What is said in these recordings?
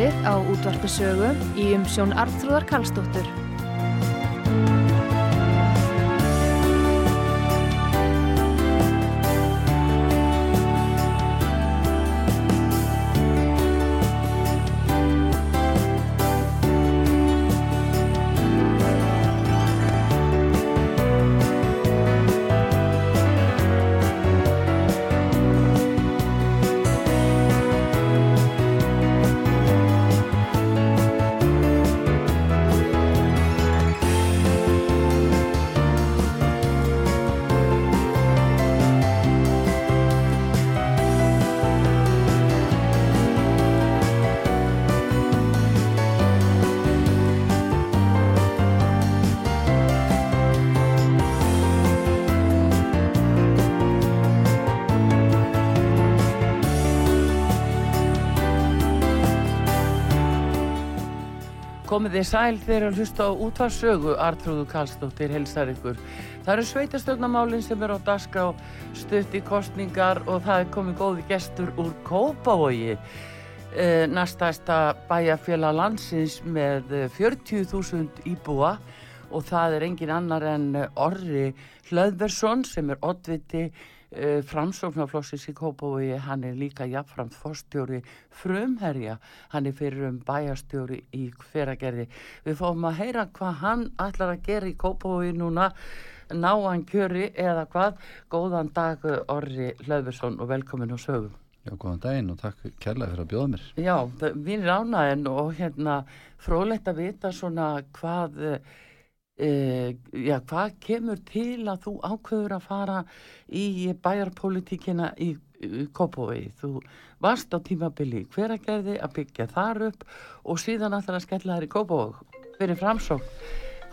Síðdeðisútvarpið á útvarpisögu í umsjón Arnþróðar Karlsdóttur. Komið þið sæl þegar að hlusta á útvarsögu Artrúðu Karlsdóttir helsar ykkur. Það eru sveitastögnamálinn sem er á daska á stutt í kostningar og það er komið góði gestur úr Kópavogi. E, næstæsta bæjarfjöla landsins með 40.000 íbúa og það er engin annar en Orri Hlöðversson sem er oddviti framsóknarflossis í Kópavogi, hann er líka jafnframt fórstjóri frumherja, hann er fyrir um bæjarstjóri í hveragerði. Við fáum að heyra hvað hann ætlar að gera í Kópavogi núna, ná hann kjöri eða hvað. Góðan dag Orri Hlöðversson og velkomin á sögum. Já, góðan daginn og takk kærlega fyrir að bjóða mér. Já, við erum ánaðin og hérna frólægt að vita svona hvað... Uh, já, hvað kemur til að þú ákveður að fara í bæjarpolitíkina í, í Kópavogi? Þú varst á tímabili hver að að byggja þar upp og síðan alltaf að skella þær í Kópavog fyrir framsók.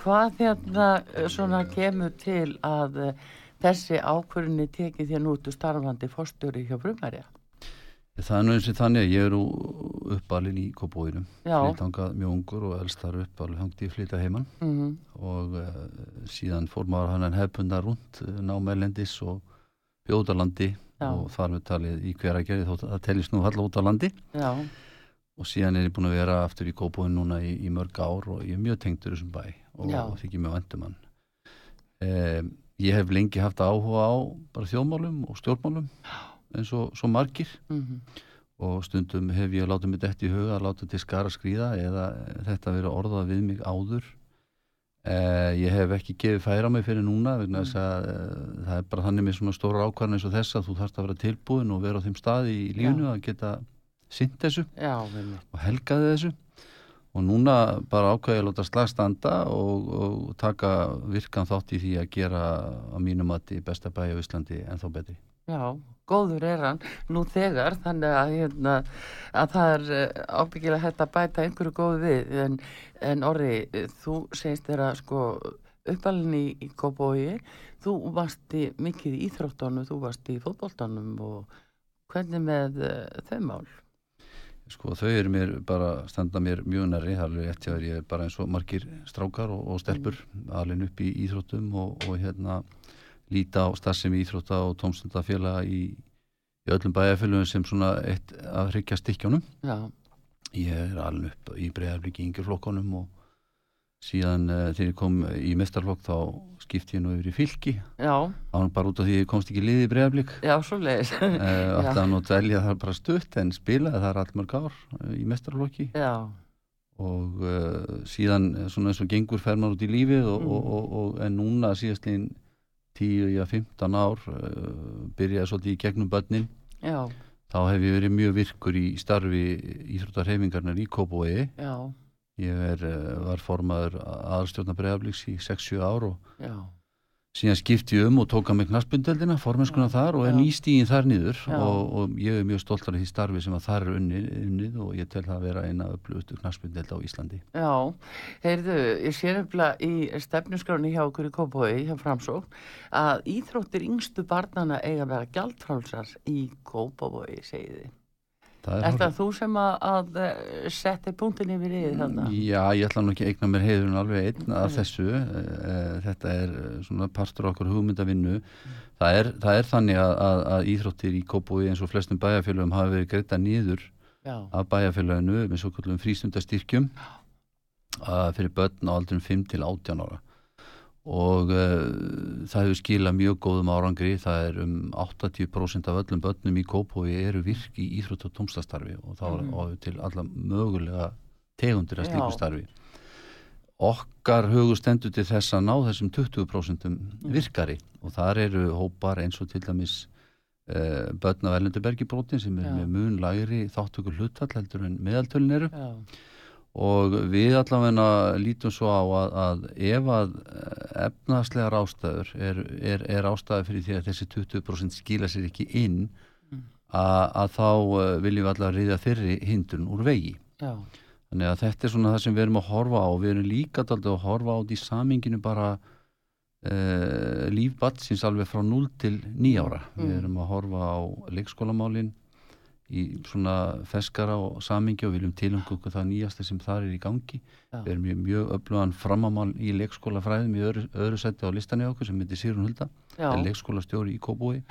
Hvað hérna svona kemur til að uh, þessi ákveðinni tekið þér nútu starfandi fórstjóri hjá Brumærja? Það er nú eins og þannig að ég er uppalinn í Kópavóinum, flytangað mjög ungur og elst þar upp alveg hangið í flytja heimann mm -hmm. og uh, síðan fór maður hann en hefbundar rund, námælendis og bjóðalandi og þar með talið í hver að gerði þótt að tellist nú hall út á landi. Já. og síðan er ég búin að vera aftur í Kópavóin núna í, í mörg ár og ég er mjög tengtur þessum bæ og, og þykir mjög vendumann. Eh, ég hef lengi haft áhuga á bara þjóðmálum og stjórnmálum eins og svo margir. Mm -hmm. og stundum hef ég látið mér dætt í huga að láta til skara skrýða eða þetta verið orðað við mig áður. Eh, ég hef ekki gefið færa mig fyrir núna vegna þess að eh, það er bara þannig með svona stóra ákvarðan eins og þess að þú þarfst að vera tilbúin og vera á þeim staði í lífnu Já. að geta synd þessu Já, og helgaði þessu. Og núna bara ákvæði að láta slagstanda og, og taka virkan þátt í því að gera á mínum mati besta bæi á Íslandi en þá betri. Já, góður er hann nú þegar þannig að, hérna, að það er ábyggilega hægt að bæta einhverju góðu við en, en orði, þú segist þér að sko uppalinni í, í Kópói þú varst í mikið í Íþróttanum þú varst í fótbóltanum og hvernig með uh, þau mál? Sko þau eru mér bara standa mér mjög næri, er eftir að ég er bara eins og margir strákar og, og stelpur mm. alveg upp í Íþróttum og, og hérna líta á starfsemi íþrótta og tómstundafélag í, í öllum bæjarfélagum sem svona eitt að hryggja stikkjónum Já. ég er alveg upp í bregðarbliki í yngjurflokkonum og síðan uh, þegar ég kom í mestarflokk þá skipt ég nú yfir í fylki. Án bara út af því ég komst ekki liði í bregðarblik Já, svo leiðis uh, Alltaf nú dvelja það bara stutt en spilaði það allmörg ár uh, í mestarflokki Já. Og síðan svona eins og gengur fer maður út í lífið og, mm. og, og, en núna síðast lín 10-15 ár uh, byrjaði svolítið í gegnum börnin. Já. þá hef ég verið mjög virkur í starfi íþróttarhefingarnar í Kópói ég er, eh, var formaður aðalstjórna bregðarblíks í 6-7 ár og Já síðan skipti um og tóka mig knastbundeldina, formenskuna þar og er nýstígin þar nýður og, og ég er mjög stoltar af því starfi sem að þar er unnið, unnið og ég tel það að vera eina upplutu knastbundelda á Íslandi. Já, heyrðu, ég sé nefnilega í stefnusgráni hjá okkur í Kópói, hjá Framsók, að íþróttir yngstu barnana eiga að vera gjaldfrálsar í Kópói, segið þið. Er þetta þú sem að, að eh, setja punktin yfir í þetta? Já, ég ætla nú ekki að eigna mér heiðurinn alveg einn af þessu. Eh, þetta er svona partur okkur hugmyndavinnu. Mm. Það, er, það er þannig að, að, að íþróttir í Kópúi eins og flestum bæjarfélagum hafi verið greita nýður af bæjarfélaginu með svo kallum frístundastyrkjum fyrir börn á aldrum 5 til 18 ára og uh, það hefur skilað mjög góðum árangri, það er um 80% af öllum börnum í Kópói eru virki í Íþrótt og tómstastarfi og þá mm. er til alla mögulega tegundir að slíku starfi okkar hugustendur til þess að ná þessum 20% mm. virkari og þar eru hópar eins og til dæmis uh, börn af Erlendubergibrótin sem er Já. með mun lagri þáttökur hlutall heldur en meðaltölin eru Já og við allavega lítum svo á að, að ef að efnaðslegar ástæður er, er, er ástæður fyrir því að þessi 20% skila sér ekki inn mm. að, að þá eh, viljum við allavega riðja þeirri hindun úr vegi Já. þannig að þetta er svona það sem við erum að horfa á við erum líka alltaf að horfa á því saminginu bara uh, lífbatsins alveg frá 0 til 9 ára mm. við erum að horfa á leikskólamálin í svona feskara og samingi og viljum tilhengu okkur það nýjasta sem þar er í gangi Já. við erum mjög, mjög öflugan framamál í leikskólafræðum í öðru, öðru seti á listanni okkur sem heitir Sýrun Hulda er leikskólastjóri í Kóbúi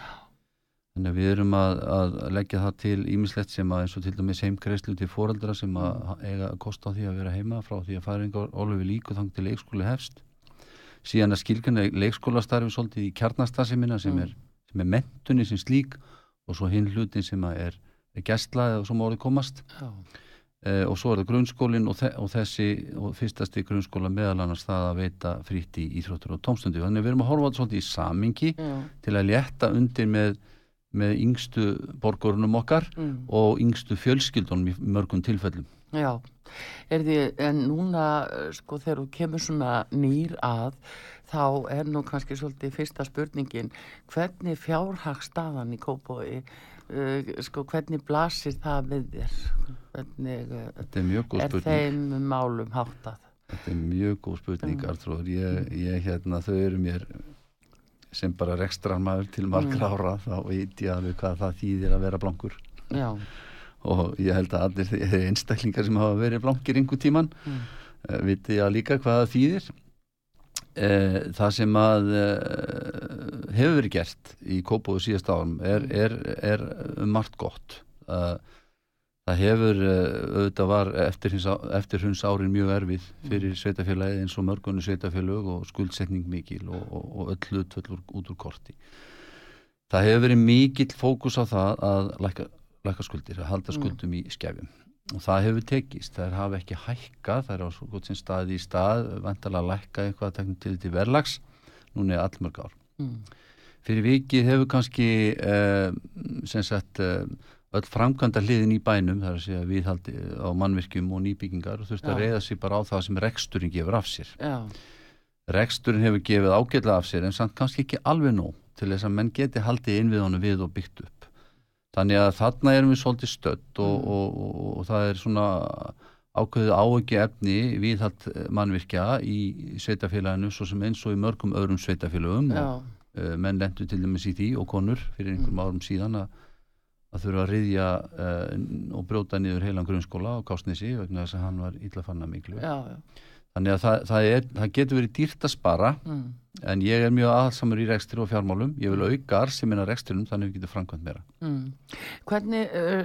þannig að við erum að, að leggja það til ímislegt sem að eins og til dæmis heimkreislu til foreldra sem að mm. eiga að kosta á því að vera heima frá því að færingar alveg líku þang til leikskóli hefst síðan að skilgjana leikskólastarfi svolítið í kjarnastasimina sem, mm. sem er mentunni sem slík og svo hinn hlutin sem að er gæstla eða svo mórið komast. Eh, og svo er það grunnskólinn og, þe og þessi og fyrstasti grunnskóla meðal annars það að veita frítt í íþróttur og tómstundi þannig við erum að horfa svolítið í samingi Já. til að létta undir með, með yngstu borgurunum okkar mm. og yngstu fjölskyldunum í mörgum tilfellum. Já, er því en núna sko þegar þú kemur svona nýr að þá er nú kannski svolítið fyrsta spurningin hvernig fjárhagstaðan í Kópói uh, sko hvernig blasir það við þér hvernig uh, er, er þeim málum háttað Þetta er mjög góð spurning mm. Artrúður, ég, ég hérna þau eru mér sem bara rekstrar maður til margra mm. ára þá veit ég alveg hvað það þýðir að vera blankur Já. og ég held að allir einstaklingar sem hafa verið blankir einhver tíman mm. uh, viti að líka hvað það þýðir uh, það sem að uh, hefur verið gert í Kópóðu síðast árum er, mm. er, er um margt gott uh, það hefur auðvitað var eftir hins, eftir hins árin mjög erfið mm. fyrir sveitafélagi eins og mörgunni sveitafélag og skuldsetning mikil og, og, og öll hlutvöllur út úr korti það hefur verið mikill fókus á það að læka, læka skuldir, að halda mm. skuldum mm. í skefjum og það hefur tekist, það hafa ekki hækka það er á svo gott sem staði í stað. Vantalega að lækka eitthvað að tekna til til verlags núna er allmörg ár. Mm. Fyrir vikið hefur kannski uh, sem sagt uh, öll framkvæmda hliðin í bænum þar að segja viðhaldi á mannvirkjum og nýbyggingar og þurft að reyða sér bara á það sem reksturinn gefur af sér. Já. reksturinn hefur gefið ágjörlega af sér en samt kannski ekki alveg nóg til þess að menn geti haldið inn við honum við og byggt upp þannig að þarna erum við svolítið stött og, mm. og, og, og það er svona ákveðið áöki efni viðhald mannvirkja í sveitafélaginu svo sem eins og í mörgum öðrum sveitafélagum og uh, menn lendu til dæmis í því og konur fyrir einhverjum mm. árum síðan að, að þurfa að riðja uh, eh, og bróta niður heilan grunnskóla á Kásnesi vegna þess að hann var illa fanna miklu já, já. Þannig að það, það, er, það getur verið dýrt að spara mm. en ég er mjög aðsamur í rekstri og fjármálum. Ég vil auka arsimina rekstrinum þannig að við getum framkvæmt meira. Mm. Hvernig uh,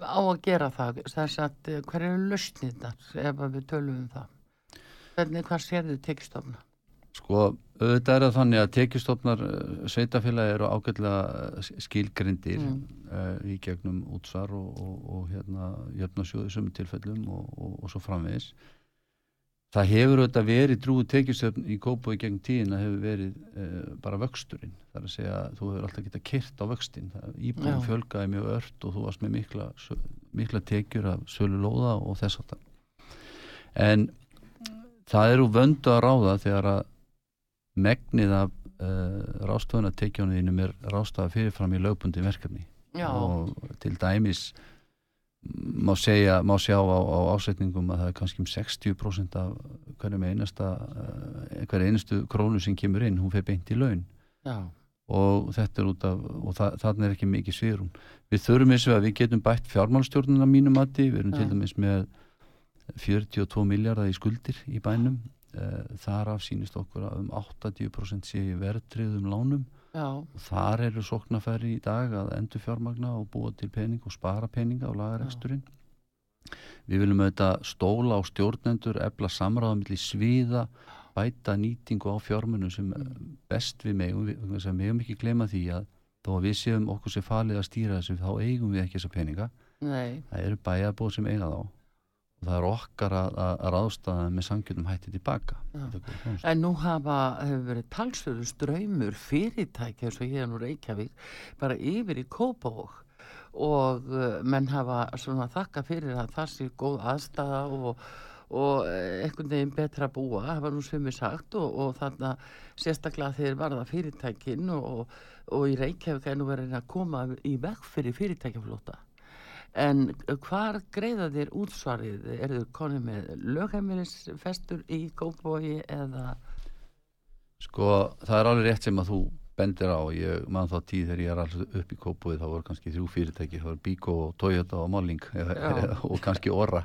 á að gera það? Að hver eru lausnið þar ef við tölum um það? Hvernig hvað sér þið tekistofna Sko auðvitað er það þannig að tekjustofnar eh, sveitafélagi eru ágætlega eh, skilgrindir mm. uh, í gegnum útsvar og, og, og hérna jöfnasjóðu sem tilfellum og, og svo framvegis það hefur auðvitað verið drúið tekjustöfn í kópói gegn tíðin að hefur verið uh, bara vöxturinn. Þar að segja að þú hefur alltaf getað kyrt á vöxtin íbúin fjölgaði mjög ört og þú varst með mikla, mikla tekjur af sölu lóða og þess að en það eru vöndu að ráða þegar að megnið af uh, rástöðunatekjónuðinum er rástaða fyrirfram í lögbundi verkefni. Já. og til dæmis má, segja, má sjá á, á ásetningum að það er kannski um 60% af hverjum einasta eh, hverja einustu krónu sem kemur inn hún fer beint í laun Já. og þetta er út af og það, þarna er ekki mikið sviðrún við þurfum eins og að við getum bætt fjármálstjórnuna mínum að því, við erum Já. til dæmis með 42 miljardar í skuldir í bænum eh, þar af sínist okkur að um 80% sé verðtriðum lánum Já. þar eru soknafæri í dag að endur fjármagna og búa til pening og spara peninga á lagareksturinn. Við viljum auðvitað stóla á stjórnendur efla samráðum millir sviða bæta nýtingu á fjármunum sem best við megum. Við megum ekki glema því að þó að við séum okkur sem falið að stýra þessu þá eigum við ekki þessa peninga. Nei. það eru bæjarbóð sem eiga þá. og það er okkar að, að, að ráðstafa með sangjörnum hætti tilbaka En nú hafa, hefur verið talsverður ströymur fyrirtæki eins og er nú Reykjavík bara yfir í Kópavók og uh, menn hafa svona þakka fyrir að það sé góð aðstæða og, og uh, einhvern veginn betra að búa, hafa nú svömið sagt. Og, og þannig að sérstaklega þeir varða fyrirtækin og, og í Reykjavík er nú verið að koma í vekk fyrir fyrirtækjaflóta en hvar greiða þér útsvarið? Er þau konið með lögheimilisfestur í góðbói eða? Sko það er alveg rétt sem að þú bendir á, ég man þá tíð þegar ég er alltaf upp í kópuði, þá voru kannski þrjú fyrirtæki það voru Bíko, Toyota og Malling og kannski Orra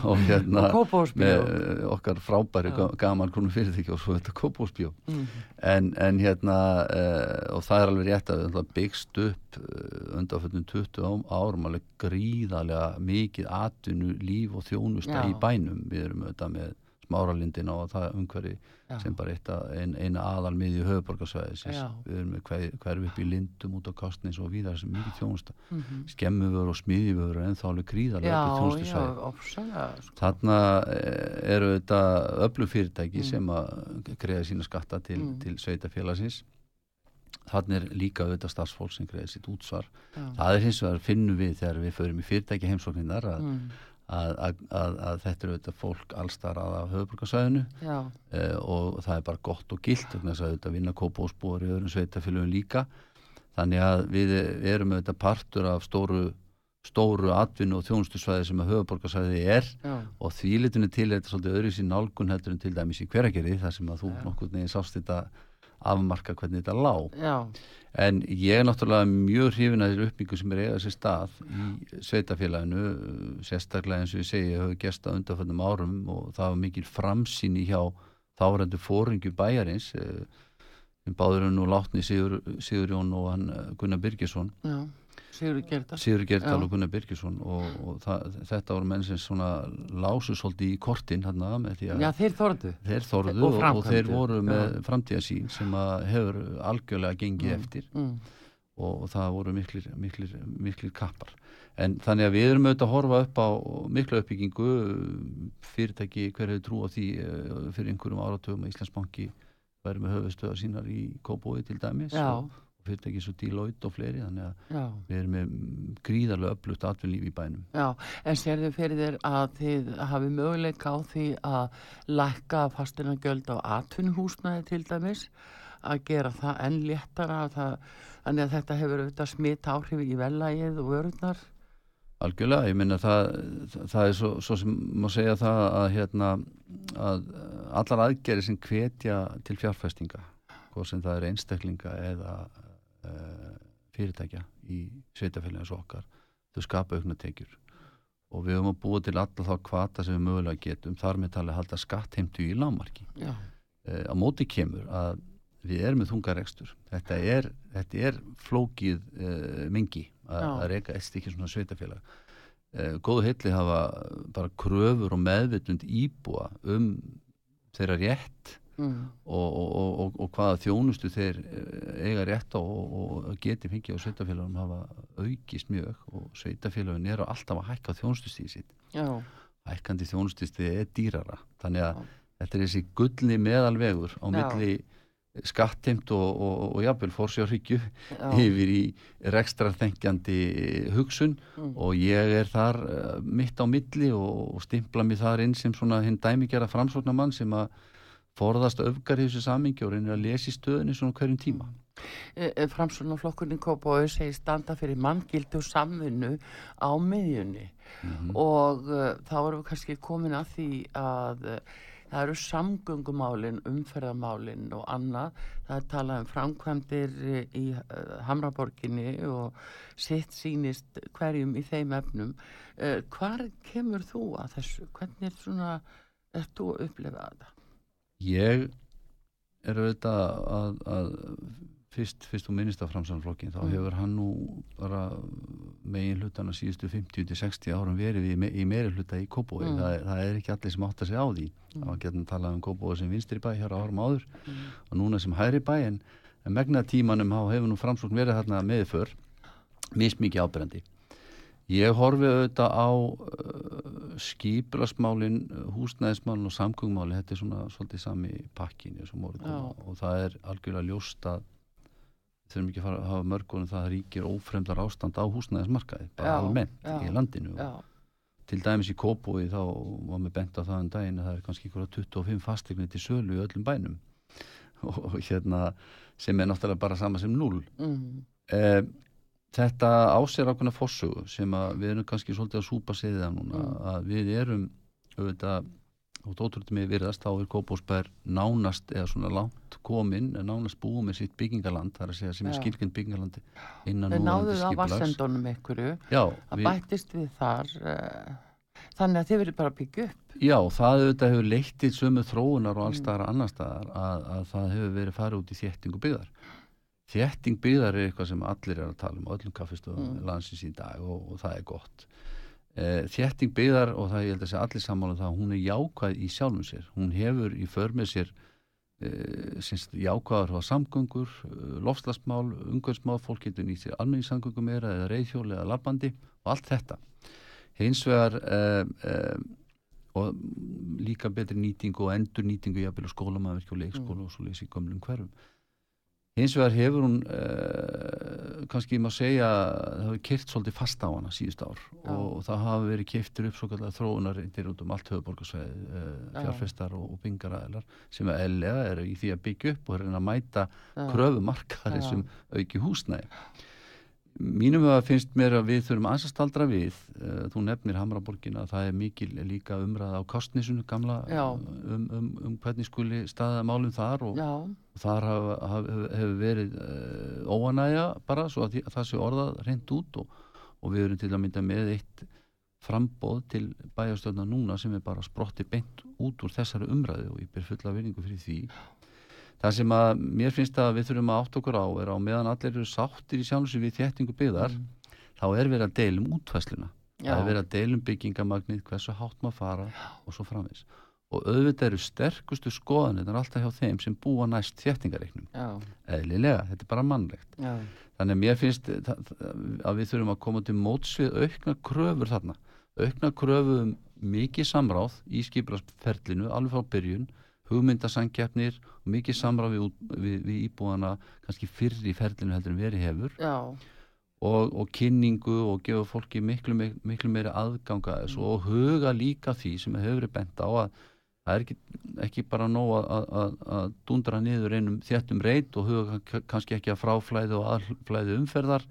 og hérna og með okkar frábæri Já. gaman grunum fyrirtæki og svo þetta kópúsbjó mm. en, en hérna uh, og það er alveg rétt að byggst upp uh, undanfjöldum 20 árum alveg gríðarlega mikið atvinnu, líf og þjónusta Já. í bænum, við erum auðvitað með smáralindin og það umhverfi Já. sem bara ein, eina aðal miði höfuborgarsvæðis við erum með hverfi upp í lindum út á kostnins og víðar sem mikið þjónusta mm -hmm. skemmufur og smiðjufur er ennþá alveg gríðarlega upp í þjónustu svæði sko. þarna eh, eru þetta öllu fyrirtæki mm. sem að greiða sína skatta til, mm. til sveitafélagsins þannig er líka auðvitað starfsfólk sem greiði sitt útsvar Já. það er hins vegar finnum við þegar við förum í fyrirtæki heimsókninnar að mm að, að, að, að þetta eru auðvitað fólk allstar aða höfuborgarsvæðinu eh, og það er bara gott og gilt þannig að þetta vinna kópósbúar í öðrum sveitafélagum líka. Þannig að við erum auðvitað partur af stóru stóru atvinnu og þjónustusvæði sem að höfuborgarsvæði er. Já. og því litinu til er þetta svolítið öðru sín nálgun heldur en til dæmis í hveragerði þar sem að þú nokkur neginn sást þetta afmarka hvernig þetta lág Já. en ég er náttúrulega mjög hrifin að þessu uppbyggu sem er eiga þessi stað í sveitafélaginu sérstaklega eins og ég segi, ég hafi gæst að undanföldum árum og það var mikil framsýni hjá þárandu fóringu bæjarins sem eh, báður hann nú látni Sigur, Sigur Jón og hann eh, Gunnar Birgesson Já Sigur Gerdal Sigur Gerdal og Gunnar Birkesson og, og það, þetta voru menn sem svona lásu svolítið í kortin hérna með því að Já, þeir þorðu. Þeir þorðu og, og, og þeir voru með framtíðasín sem að hefur algjörlega gengið mm. eftir. mm. og það voru miklir, miklir, miklir kappar. En þannig að við erum auðvitað að horfa upp á miklu uppbyggingu. Fyrirtæki hverju trú á því eh, fyrir einhverjum áratöfum að Íslandsbanki væri með höfustöða sínar í Kóbói til dæmis? Já. Fyrirtæki svo Deloitte og fleiri þannig að Já. við erum með gríðarlega upplutt atvinnlíf í bænum Já, en sér þau fyrir þér að þið hafi möguleika á því að lækka fastina göld á atvinnhúsnaði til dæmis að gera það enn léttara það, þannig að þetta hefur auðvitað smitt áhrif í velægið og vörðnar Algjörlega, ég minna það, það er svo, svo sem má segja það að, hérna, að allar aðgerið sem hvetja til fjárfestinga hvort sem það er einstaklinga eða fyrirtækja í sveitafélagins okkar þau skapa aukna tekjur. Og við höfum að búa til alla þá kvata sem við mögulega getum þar með talið að halda skattheimtu í lámarki uh, á móti kemur að við erum með þungarekstur þetta er, þetta er flókið uh, mingi að reyka eitt stikki svona sveitafélag góðu heitli hafa bara kröfur og meðvitund íbúa um þeirra rétt mm. og, og, og, og hvaða þjónustu þeir eh, eiga rétt á og geti fengið á sveitafélagum hafa aukist mjög og sveitafélagin er alltaf að hækka þjónustustíði sitt Já. hækkandi þjónustustíði er dýrara þannig að Já. þetta er þessi gullni meðalvegur á milli skattimt og, og, og jafnvel fórsjárhyggju yfir í rekstrarþengjandi hugsun mm. og ég er þar uh, mitt á milli og, og stimpla mér þar inn sem svona hinn dæmigjara framsóknarmann sem að forðast öfgar í þessu samingi og reynir að lesa í stöðinni svona hverjum tíma. E, e, Framsóknarflokkurinn Kópáðu segir standa fyrir manngildu og samfunnu á miðjunni mm -hmm. og uh, þá erum við kannski komin að því að uh, það eru samgöngumálin, umferðamálin og annað, það er talað um framkvæmdir í uh, Hamraborginni og sitt sínist hverjum í þeim efnum hvar kemur þú að þessu hvernig er svona, er þú að upplefa þetta? Ég er auðvitað að, að fyrst, fyrst og minnist af framsannflokkin þá mm. hefur hann nú bara megin hlutana síðustu 50-60 árum verið í, í meiri hluta í Kópói mm. það, það er ekki allir sem átt að segja á því mm. það var gett að tala um Kópói sem vinstri bæ hér á árum áður mm. og núna sem hæri bæ en, en megna tímanum hefur nú framsókn verið þarna meðför mismikið ábyrjandi Ég horfi auðvitað á uh, skipilasmálin, húsnæðismálin og samgöngmálin, þetta er svona svolítið sami pakkin og það er algjörlega ljóst að þurfum ekki að fara að hafa mörgunum það að ríkir ófremdar ástand á húsnæðismarkaði, bara já, almennt já, í landinu. Til dæmis í Kópúi þá var mér bent á það en um daginn að það er kannski ykkur á 25 fastegnir til sölu í öllum bænum og hérna sem er náttúrulega bara sama sem null. Mm. Eh, þetta ásér ákveðna fórsögu sem við erum kannski svolítið að súpa séðið af núna mm. að við erum auðvitað og ótrúlega með virðast þá er Kópásbær nánast eða svona langt komin nánast búið með sitt byggingaland þar að segja sem er skilkinn byggingalandi innan núandi skiplags. Þeir náðuð á vassendunum einhverju að við... bættist við þar uh, þannig að þeir verið bara byggja upp. Já, það auðvitað hefur leitt í sömu þróunar og allstaðar mm. annar staðar að, að það hefur verið farið út í þéttingu byggðar þétting byggðar er eitthvað sem allir er að tala um öllum kaffestöðum mm. landsins í dag og, og það er gott e, þétting byggðar og það ég held að segja allir sammála um það hún er jákvæð í sjálfum sér hún hefur í för með sér e, jákvæðar á samgöngur e, lofslagsmál, umgöðsmál fólk getur nýtt sér almenningssamgöngum eða reyðhjóli eða labbandi og allt þetta hins vegar e, e, og líka betri nýtingu og endur nýtingu jafnvel á skólamæðverki og leikskóla mm. og svo leysi gömlum hverfum Hins vegar hefur hún uh, kannski maður segja það hefur keirt svolítið fast á hana síðust ár. Já. og það hafi verið keiftur upp svo kallar þróunar índir út um allt höfuborgarsveið uh, fjárfestar og, og bingaræðilar sem er eðlega er í því að byggja upp og er að mæta kröfumarkaðir sem auki húsnæði Mínum að finnst mér að við þurfum aðsastaldra við, uh, þú nefnir Hamraborgin að það er mikil líka umræða á kostnisunu gamla um, um, um hvernig skuli staða málum þar og, og þar hefur haf, hef verið uh, óanægja bara svo að, að það sé orðað reynd út og, og við erum til að mynda með eitt frambóð til bæjastöðna núna sem er bara sprotti beint út úr þessari umræðu og ég ber fulla vinningu fyrir því það sem að mér finnst að við þurfum að átt okkur á er á meðan allir eru sáttir í sjálfsög við þéttingu byggðar mm. þá er verið að deilum útfæsluna Já. það er verið að deilum byggingamagnið hversu hátt maður fara Já. og svo framins og auðvitað eru sterkustu skoðanir alltaf hjá þeim sem búa næst þéttingareiknum eðlilega, þetta er bara mannlegt Já. þannig að mér finnst að við þurfum að koma til mótsvið aukna kröfur þarna aukna kröfu um mikið samráð í skipilagsferlinu alveg frá byrjun hugmyndasangjafnir og mikið samráð við, við, við íbúana kannski fyrr í ferlinu heldur en veri hefur og, og kynningu og gefa fólki miklu, miklu meiri aðganga mm. og huga líka því sem hefur verið bent á að það er ekki, ekki bara nóg að, að, að dundra niður einum þjættum reyt og huga kannski ekki að fráflæði og aðflæði umferðar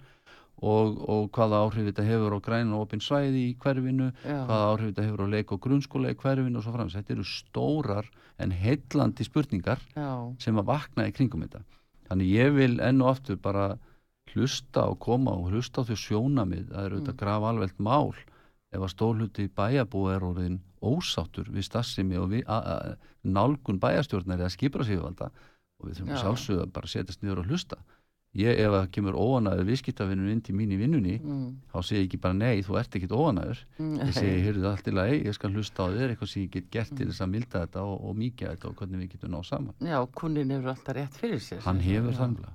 og, og hvaða áhrif þetta hefur á græna og opinn svæði í hverfinu Já. hvaða áhrif þetta hefur á leik og grunnskóla í hverfinu og svo frams, þetta eru stórar en heillandi spurningar Já. sem að vakna í kringum þetta þannig ég vil ennu aftur bara hlusta og koma og hlusta á því sjónamið það eru auðvitað mm. graf alveg mál ef að stórluti bæjabú er orðin ósáttur við stassimi og við, nálgun bæjastjórnar eða skipra sig og við þurfum sjálfsögða bara að setjast niður og hlusta ég ef það kemur óanæður viðskiptafinnur inn til mín í vinnunni mm. þá segir ég ekki bara nei, þú ert ekkit óanæður mm. ég segi, heyrðu það allt í lagi ég skal hlusta á þér, eitthvað sem ég get gert mm. til þess að milda þetta og, og mikið þetta og hvernig við getum náð saman. Já, kunnin hefur alltaf rétt fyrir sér. Hann hefur þannig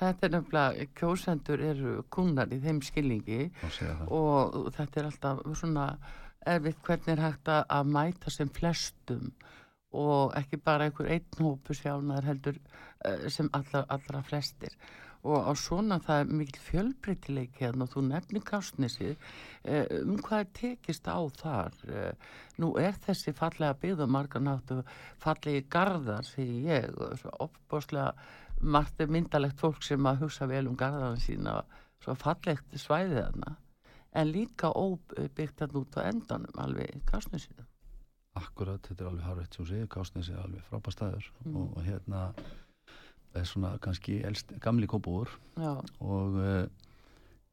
Þetta er nefnilega, kjósendur eru kunnar í þeim skilningi og þetta er alltaf svona erfitt hvernig er hægt að mæta sem flestum og ekki bara einhver einn hópu uh, sem allra, allra flestir. Og á svona það er mikil fjölbreytileik hérna og þú nefnir kásnisið uh, um hvað tekist á þar? Uh, nú er þessi fallega byggðumarkanáttu fallegi gardar því ég og svo opboslega margt er myndalegt fólk sem að hugsa vel um gardarna sína svo fallegt svæðið þarna. En líka óbyggt hann út á endanum alveg kásnisinu Akkurat, þetta er alveg harfitt sem segir, Kásnes er alveg frábært staður. Mm. og, og hérna er svona kannski elst, gamli kópúur og uh,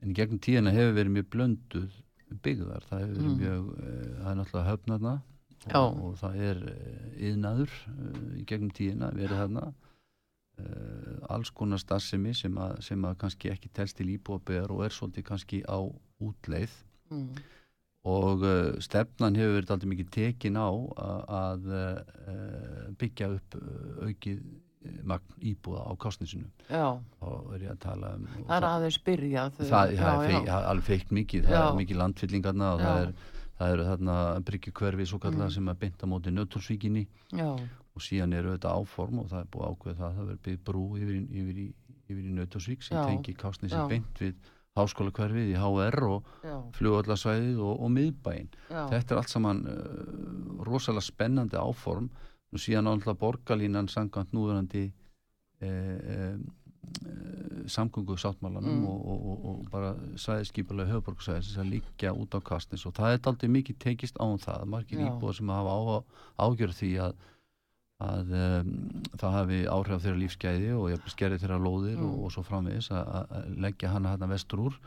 en í gegnum tíðina hefur verið mjög blönduð byggðar, það hefur verið mm. mjög uh, það er náttúrulega höfnaðna og, og það er yðnaður uh, í gegnum tíðina verið þarna. Alls konar starfsemi sem, sem að kannski ekki telst til íbúaböðar og er svolítið kannski á útleið. Mm. Og stefnan hefur verið alltaf mikið tekin á að uh, byggja upp aukið magn íbúða á kostninsinu og er ég að tala um það er aðeins byrjað. Það er alveg feikt mikið það er mikið landfyllingarna og það er, það eru þarna bryggjukverfi svo kallar mm. sem er bynda móti nöttursvíkinni og síðan eru þetta áform og það er búið ákveð það að það verður byggð brú yfir, yfir í, í, í nöttursvík sem tengi kostninsin bynd við háskóla hverfið í HR og fljóðallarsvæðið og, og miðbæinn. Þetta er allt saman uh, rosalega spennandi áform og síðan áhengilega borgarlínan sangant núverandi eh, eh, samgöngu sáttmálanum mm. og, og, og bara sæðiskipulega höfuborgsæðis sem líkja út á kastnis og það er aldrei mikið tekist án það. Margir íbúar sem hafa ágjörð því að að um, það hafi áhrif þeirra lífsgæði og skerði þeirra lóðir mm. og, og svo framvegis að leggja hana hérna vestur úr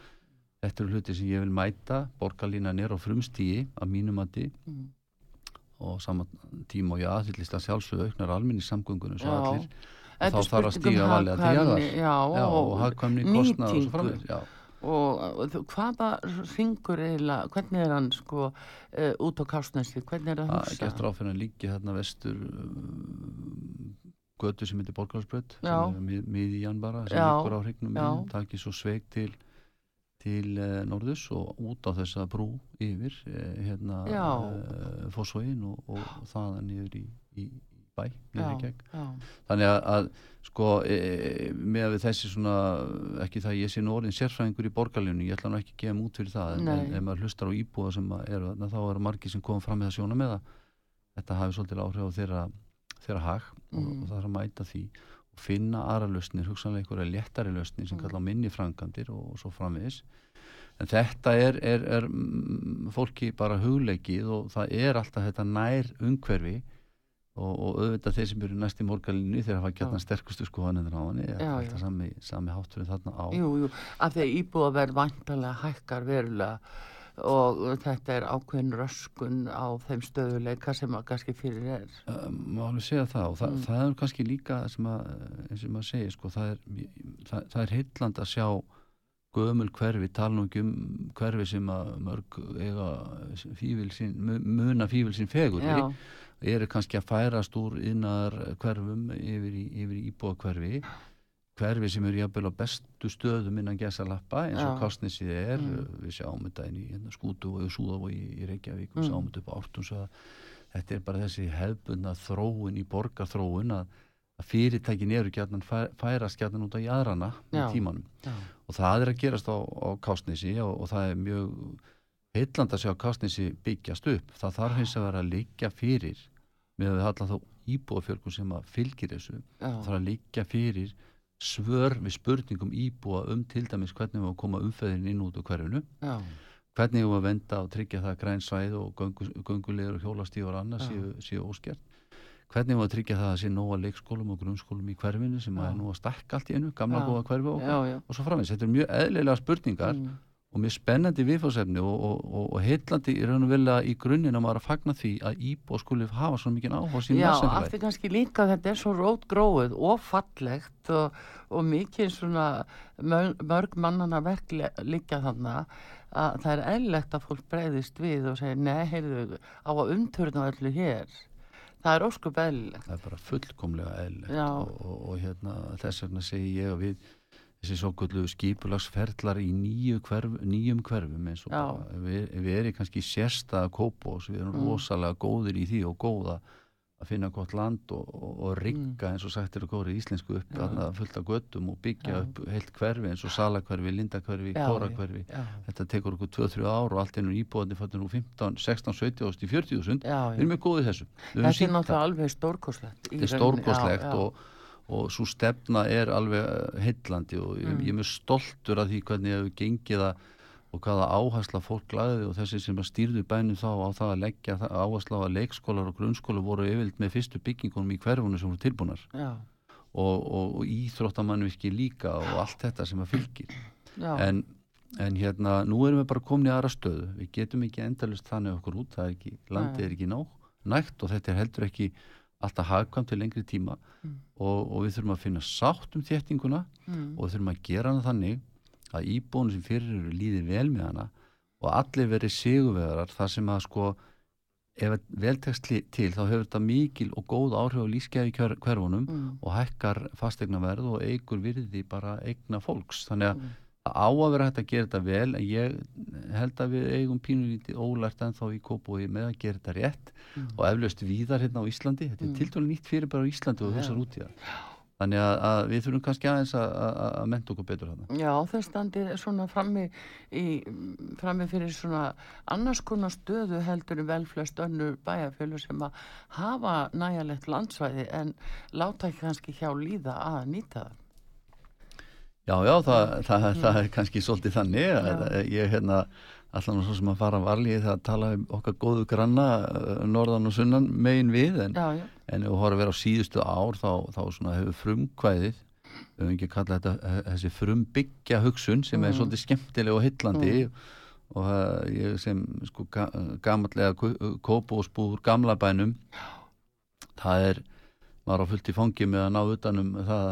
þetta eru hluti sem ég vil mæta borgarlínan er á frumstígi að mínum að því mm. Og saman tíma og ég aðhyllist að sjálfsög auknar alminni samgöngunum svo allir. Og þá þarf að stíga valið að þar. og hagkvæmni, kostna og svo framvegis já. Og hvaða ringur eiginlega, hvernig er hann sko uh, út á Kásnæsli, hvernig er það að hugsa? Getur áfyrir að líka hérna vestur um, götu sem heitir Borgarsbröð sem er miðjan bara sem líkur á hrignum það ekki svo sveig til til uh, norðus og út á þessa brú yfir uh, hérna fósvögin og, og þaðan yfir í, í bæ já, já. þannig að, að sko e, með þessi svona ekki það ég sé nú orðin sérfræðingur í borgarljónu ég ætla nú ekki að gefa mút fyrir það en, en ef maður hlustar á íbúða sem eru þá eru margi sem kom fram með það sjóna með að þetta hafi svolítið áhrif á þeirra þeirra hag mm. og, og það er að mæta því finna aðra lausnir, hugsanlega einhverja léttari lausnir sem mm. kalla minni frangandir og, og svo framvegis. En þetta er, er, er fólki bara hugleikið og það er alltaf þetta nær umhverfi og, og auðvitað þeir sem eru næst í morgalinu þeir hafa gætna sterkustu skoðanir á hann eða alltaf sami, sami hátturinn þarna á. Jú, jú, af því að íbúa verð vantalega hækkar verulega og þetta er ákveðin röskun á þeim stöðuleika sem að kannski fyrir er. Má alveg segja það og það, mm. það er kannski líka sem að, sem að segja, sko, það er, það, það er heilland að sjá gömul hverfi, tala um hverfi sem að mörg eiga fívilsin, muna fívilsin fegur eru kannski að færast úr innar hverfum yfir í, í íbúa hverfi hverfi sem eru jafnvel á bestu stöðum innan gesalappa eins og Kastnisið er mm. við sjáum þetta inn í hérna, skútu og Súðavogi í, í Reykjavík við mm. sjáum þetta upp á Ártúns þetta er bara þessi hefbunna þróun í borgarþróun að, að fyrirtækin eru gætnan færast gætnan út á jæðrana í tímanum já. og það er að gerast á, á Kastnisi og, og það er mjög heilland að sjá Kastnisi byggjast upp það þarf hins að vera að liggja fyrir með að við halla þá íbúafjörgum sem að fylgir þessu Já. það þarf að liggja fyrir svör við spurningum íbúa um til dæmis hvernig við koma umfæðin inn út á hverjunu Já. hvernig við venda og tryggja það grænsvæð og göngulegur og hjólastífar annars séu, séu óskert? Hvernig við tryggja það að sé nóga leikskólum og grunnskólum í hverfinu sem Já. er nú að stakka allt í einu gamla góða hverfi og, og svo framins þetta er mjög eðlilega spurningar. Mm og mjög spennandi viðfóðsefni og, og, og, og heitlandi í raun og vilja í grunninn að maður að fagna því að Íbó skulle hafa svo mikið áhuga sín Já, af því kannski líka þetta er svo rótgróið og fallegt og mikið svona mörg, mannana verk líka þannig að það er eðlegt að fólk breyðist við og segja nei, heyrðu, á að umturna öllu hér. Það er óskup eðlilegt. Það er bara fullkomlega eðlilegt og hérna þess vegna segi ég að við þessi svo gullu skipulagsferðlar í nýju hverf, nýjum hverfum eins og bara, við, við erum kannski sérstað kópós, við erum mm. rosalega góðir í því og góða að finna gott land og, og, og rigga mm. eins og sagt er að góri íslensku upp að fullta göttum og byggja ja. upp heilt hverfi eins og salakverfi, lindakverfi, kórakverfi þetta tekur okkur 2-3 ár og allt ennur íbúðandi fattur nú 15, 16, 17 ást í 40.000 við erum með góðið þessu. Þetta er náttúrulega alveg stórkoslegt Þetta er stórkoslegt og, og svo stefna er alveg heillandi og mm. ég, ég er mjög stoltur af því hvernig ég hef gengið að og hvaða áhersla fólk laði og þessi sem stýrðu bænum þá á það að leggja áhersla á að leikskólar og grunnskólar voru yfirlt með fyrstu byggingunum í hverfunum sem voru tilbúnar. Og, og, og íþróttamannvirki líka og allt þetta sem að fylgir. En, en hérna nú erum við bara komin í aðra stöðu. Við getum ekki endalust þannig okkur út það er ekki, landið er ekki ná, nægt og þetta er heldur ekki alltaf hagkvæm til lengri tíma mm. og, og við þurfum að finna sátt um þéttinguna mm. og við þurfum að gera hana þannig að íbúinu sem fyrir eru líði vel með hana og allir verið sigurvegarar þar sem að sko ef veltekst til þá hefur þetta mikil og góð áhrif á lífskeiði hverfunum mm. og hækkar fastegna verð og eigur virði bara eigna fólks þannig að mm. á að vera hægt að gera þetta vel en ég held að við eigum pínulítið ólært en þá í kópúi með að gera þetta rétt mm. og eflaust víðar hérna á Íslandi þetta er mm. til dælu nýtt fyrir bara á Íslandi og þessar út í það Þannig að, að við þurfum kannski aðeins að, að menta okkur betur þarna. Já, það standi svona frammi, í, frammi fyrir svona annars konar stöðu heldur vel flest önnur bæjarfjölu sem að hafa næjalegt landsvæði en láta ekki kannski hjá líða að nýta það. Já, já, það, það, það er kannski svolítið þannig að ég hérna allan og svo sem að fara varlið það að tala um okkar góðu granna uh, norðan og sunnan megin við en, já, já. en ef þú horfður að vera á síðustu ár þá, þá hefur frumkvæðið við höfum ekki kallað þetta þessi frumbyggja hugsun sem mm. er svolítið skemmtileg og hillandi mm. og uh, ég sem sko ga, gamallega kópósbúr gamla bænum það er var á fullt í fangi með að ná utanum það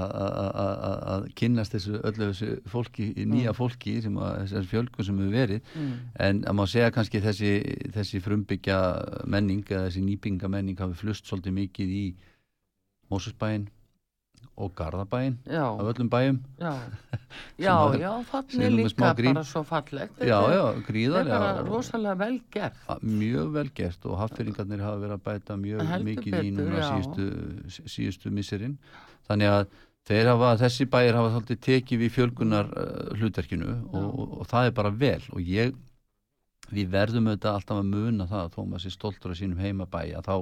að kynast þessu öllu þessu fólki, nýja mm. fólki sem að þessar fjölgun sem hefur verið mm. en að maður segja kannski þessi, þessi frumbyggja menning eða þessi nýbinga menning hafi flust svolítið mikið í Mósusbæinn og Garðabæinn af öllum bæjum. Já, já, já þannig líka bara svo fallegt. Já, já, gríðar þetta er rosalega vel gert. Mjög vel gert og haffyringarnir hafa verið að bæta mjög mikið í núna síðustu, síðustu misserinn þannig að þeir hafa, þessi bæjir hafa þáttið tekið við fjölgunar uh, hlutverkinu og, og, og það er bara vel. Og ég, við verðum auðvitað alltaf að muna það að þó maður sé stoltur af sínum heimabæja þá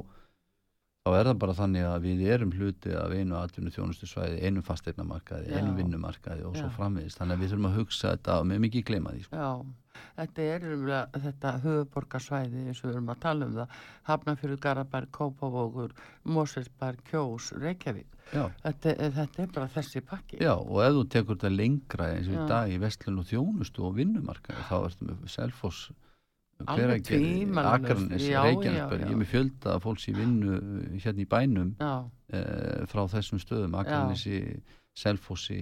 þá er það bara þannig að við erum hluti af einu atvinnu þjónustu svæði, einu fasteignamarkaði, einu vinnumarkaði og svo framvegist. Þannig að við þurfum að hugsa þetta með mikið glema því. Sko. Já, þetta er umlega þetta höfuborgarsvæði eins og við erum að tala um það. Hafnafjörður, Garabær, Kópavógur, Moselsbær, Kjós, Reykjavík. Þetta, þetta er bara þessi pakki. Já, og ef þú tekur þetta lengra eins og í dag í vestlun og þjónustu og vinnumarkaði, þá ertum við selfos alveg tíma Akarnes, Reykjanesberg, ég er með fjölda fólks í vinnu eh, hérna í bænum e, frá þessum stöðum Akarnesi, Selfossi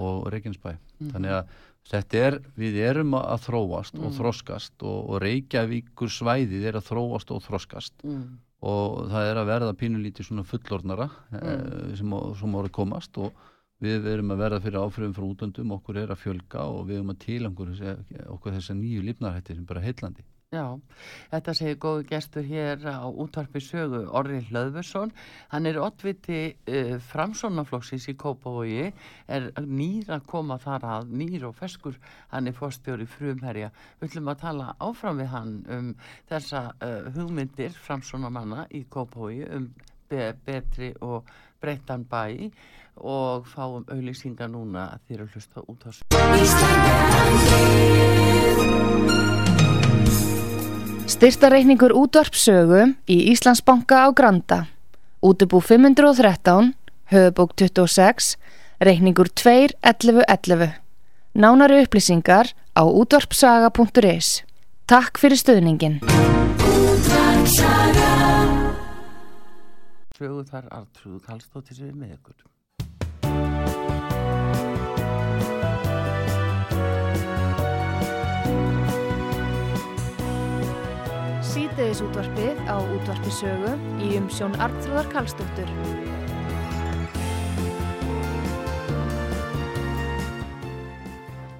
og Reykjanesbæ. Mm. þannig að þetta er, við erum að þróast mm. og þroskast og, og Reykjavíkur svæðið er að þróast og þroskast. Mm. og það er að verða pínulítið svona fullornara e, sem, sem voru komast og við erum að verða fyrir áfröðum frá útöndum, okkur er að fjölga og við erum að tilangur okkur þessar nýju lífnarhættir sem bara heillandi. Já, þetta segir góðu gestur hér á útvarpi sögu Orri Hlöðversson. Hann er oddviti uh, framsónaflokksins í Kópavogi, er nýr að koma þar að, nýr og feskur, hann er fórstjóri frumherja. Við ætlum að tala áfram við hann um þessa uh, hugmyndir framsónamanna í Kópavogi um be betri og breyttan bæi og fáum auðlýsinga núna þegar að hlusta út á Styrtareikningur útvarpsögu í Íslandsbanka á Granda. Útubú 513 höfubók 26 reikningur 2.11.11 Nánari upplýsingar á útvarpsaga.is Takk fyrir stöðningin Sögu þar Artrúð Kallstóttir við með ykkur sítiðis útvarpið á útvarpisögu í umsjón Arnþróðar Kallstóttur.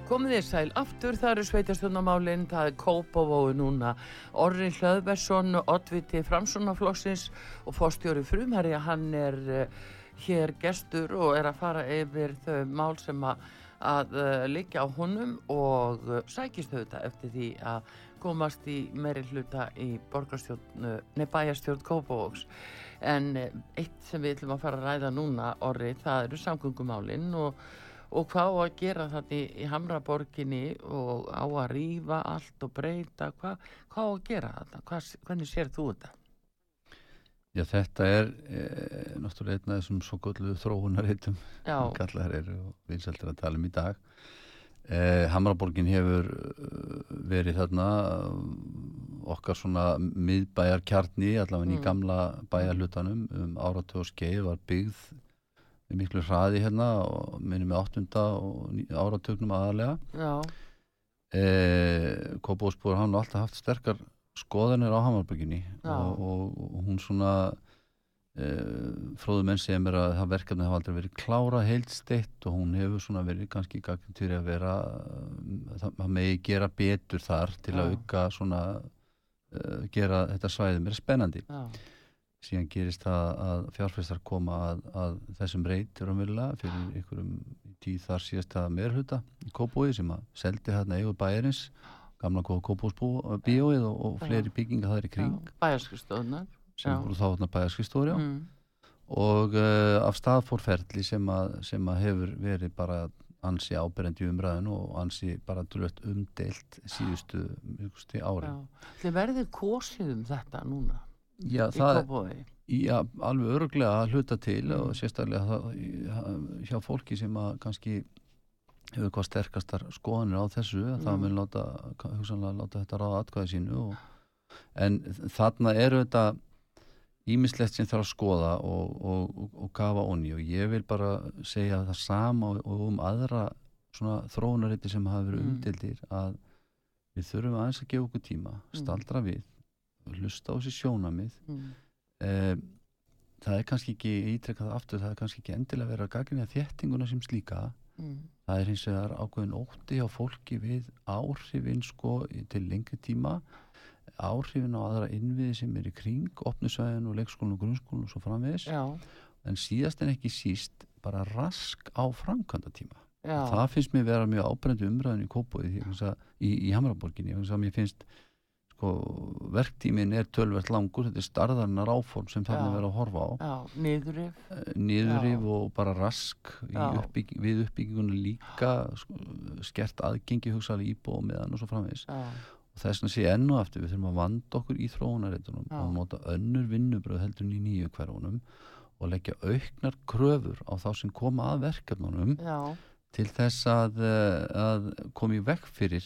Komið þér sæl aftur, það eru sveitastunamálinn, það er Kópavói núna, Orri Hlöðversson, Ottviti Framssonaflokksins og fórstjóri frumherja, hann er uh, hér gestur og er að fara yfir þau mál sem að, að uh, liggja á honum og uh, sækist auðvitað eftir því að komast í meiri hluta í bæjarstjórn Kópavóks. En eitt sem við ætlum að fara að ræða núna, Orri, það eru samgöngumálinn og og hvað á að gera þetta í, í Hamraborginni og á að rýfa allt og breyta hvað, hvað á að gera þetta hvað, hvernig sér þú þetta? Já þetta er e, náttúrulega einn af þessum svo gullu eru og vinseldur að tala um í dag e, Hamraborgin hefur eh, verið þarna okkar svona miðbæjar kjarni allavega mm. í gamla bæjarlutanum um áratöðu skeið var byggð við miklu hraði hérna og minnum áttunda og áratögnum aðalega e, Kópósbúr hann alltaf haft sterkar skoðanir á Hamarbygginni og, og, og hún svona e, fróðu menn sem er að það verkefni hafa aldrei verið klára heilsteitt og hún hefur svona verið kannski gagn til að vera það megi gera betur þar til að auka svona e, gera þetta svæði mér spennandi. Já. Síðan gerist það að fjárfæstar koma að, að þessum reytir umverulega fyrir einhverjum tíð þar síðast að meðrhuta í Kópói sem að seldi hérna eigur bæjarins gamla Kópósbíóið og, og fleiri bygginga það er í kring. Bæjarskristóðunar sem voru þá hérna bæjarskristóður mm. og uh, af staðfórferðli sem, sem að hefur verið bara ansi áberendi umræðin og ansi bara umdelt síðustu ári Þið verðið kosið um þetta núna Já, það, já, alveg öruglega að hluta til mm. og sérstaklega það, hjá fólki sem að kannski hefur hvað sterkastar skoðanir á þessu mm. það mun láta, hugsanlega láta þetta ráða atkvæði sínu og, en þarna eru þetta ímislegt sem þarf að skoða og, og, og gafa onni og ég vil bara segja það sama og um aðra svona þróunariti sem hafa verið mm. umdildir að við þurfum aðeins að gefa okkur tíma, mm. staldra við hlusta á þessi sjónamið mm. eh, það er kannski ekki ítrekkað aftur, það er kannski ekki endilega verið að gagna þéttinguna sem slíka mm. það er hins vegar ákveðin ótti á fólki við áhrifin sko til lengri tíma áhrifin á aðra innviði sem er í kring opnusvæðin og leikskólinu og grunnskólinu og svo framvegis. Já. en síðast en ekki síst bara rask á framkvæmda tíma það finnst mér vera mjög ábrendu umræðin í Kópói í, í, í Hamraborginni, ég finnst sko, verktímin er tölvert langur. Þetta er starðarnar áform sem þannig verður að horfa á. Já, niðurif eh, niðurif og bara rask uppbygging, við uppbyggingunum líka sko, skert aðgengi hugsaði íbú og meðan og svo framvegs og þess að sé ennu aftur við þurfum að vanda okkur í þróunaréttunum og nota önnur vinnubröð heldur í nýju hverjunum og leggja auknar kröfur á þá sem koma að verkefnunum já. til þess að, eh, að komi vekk fyrir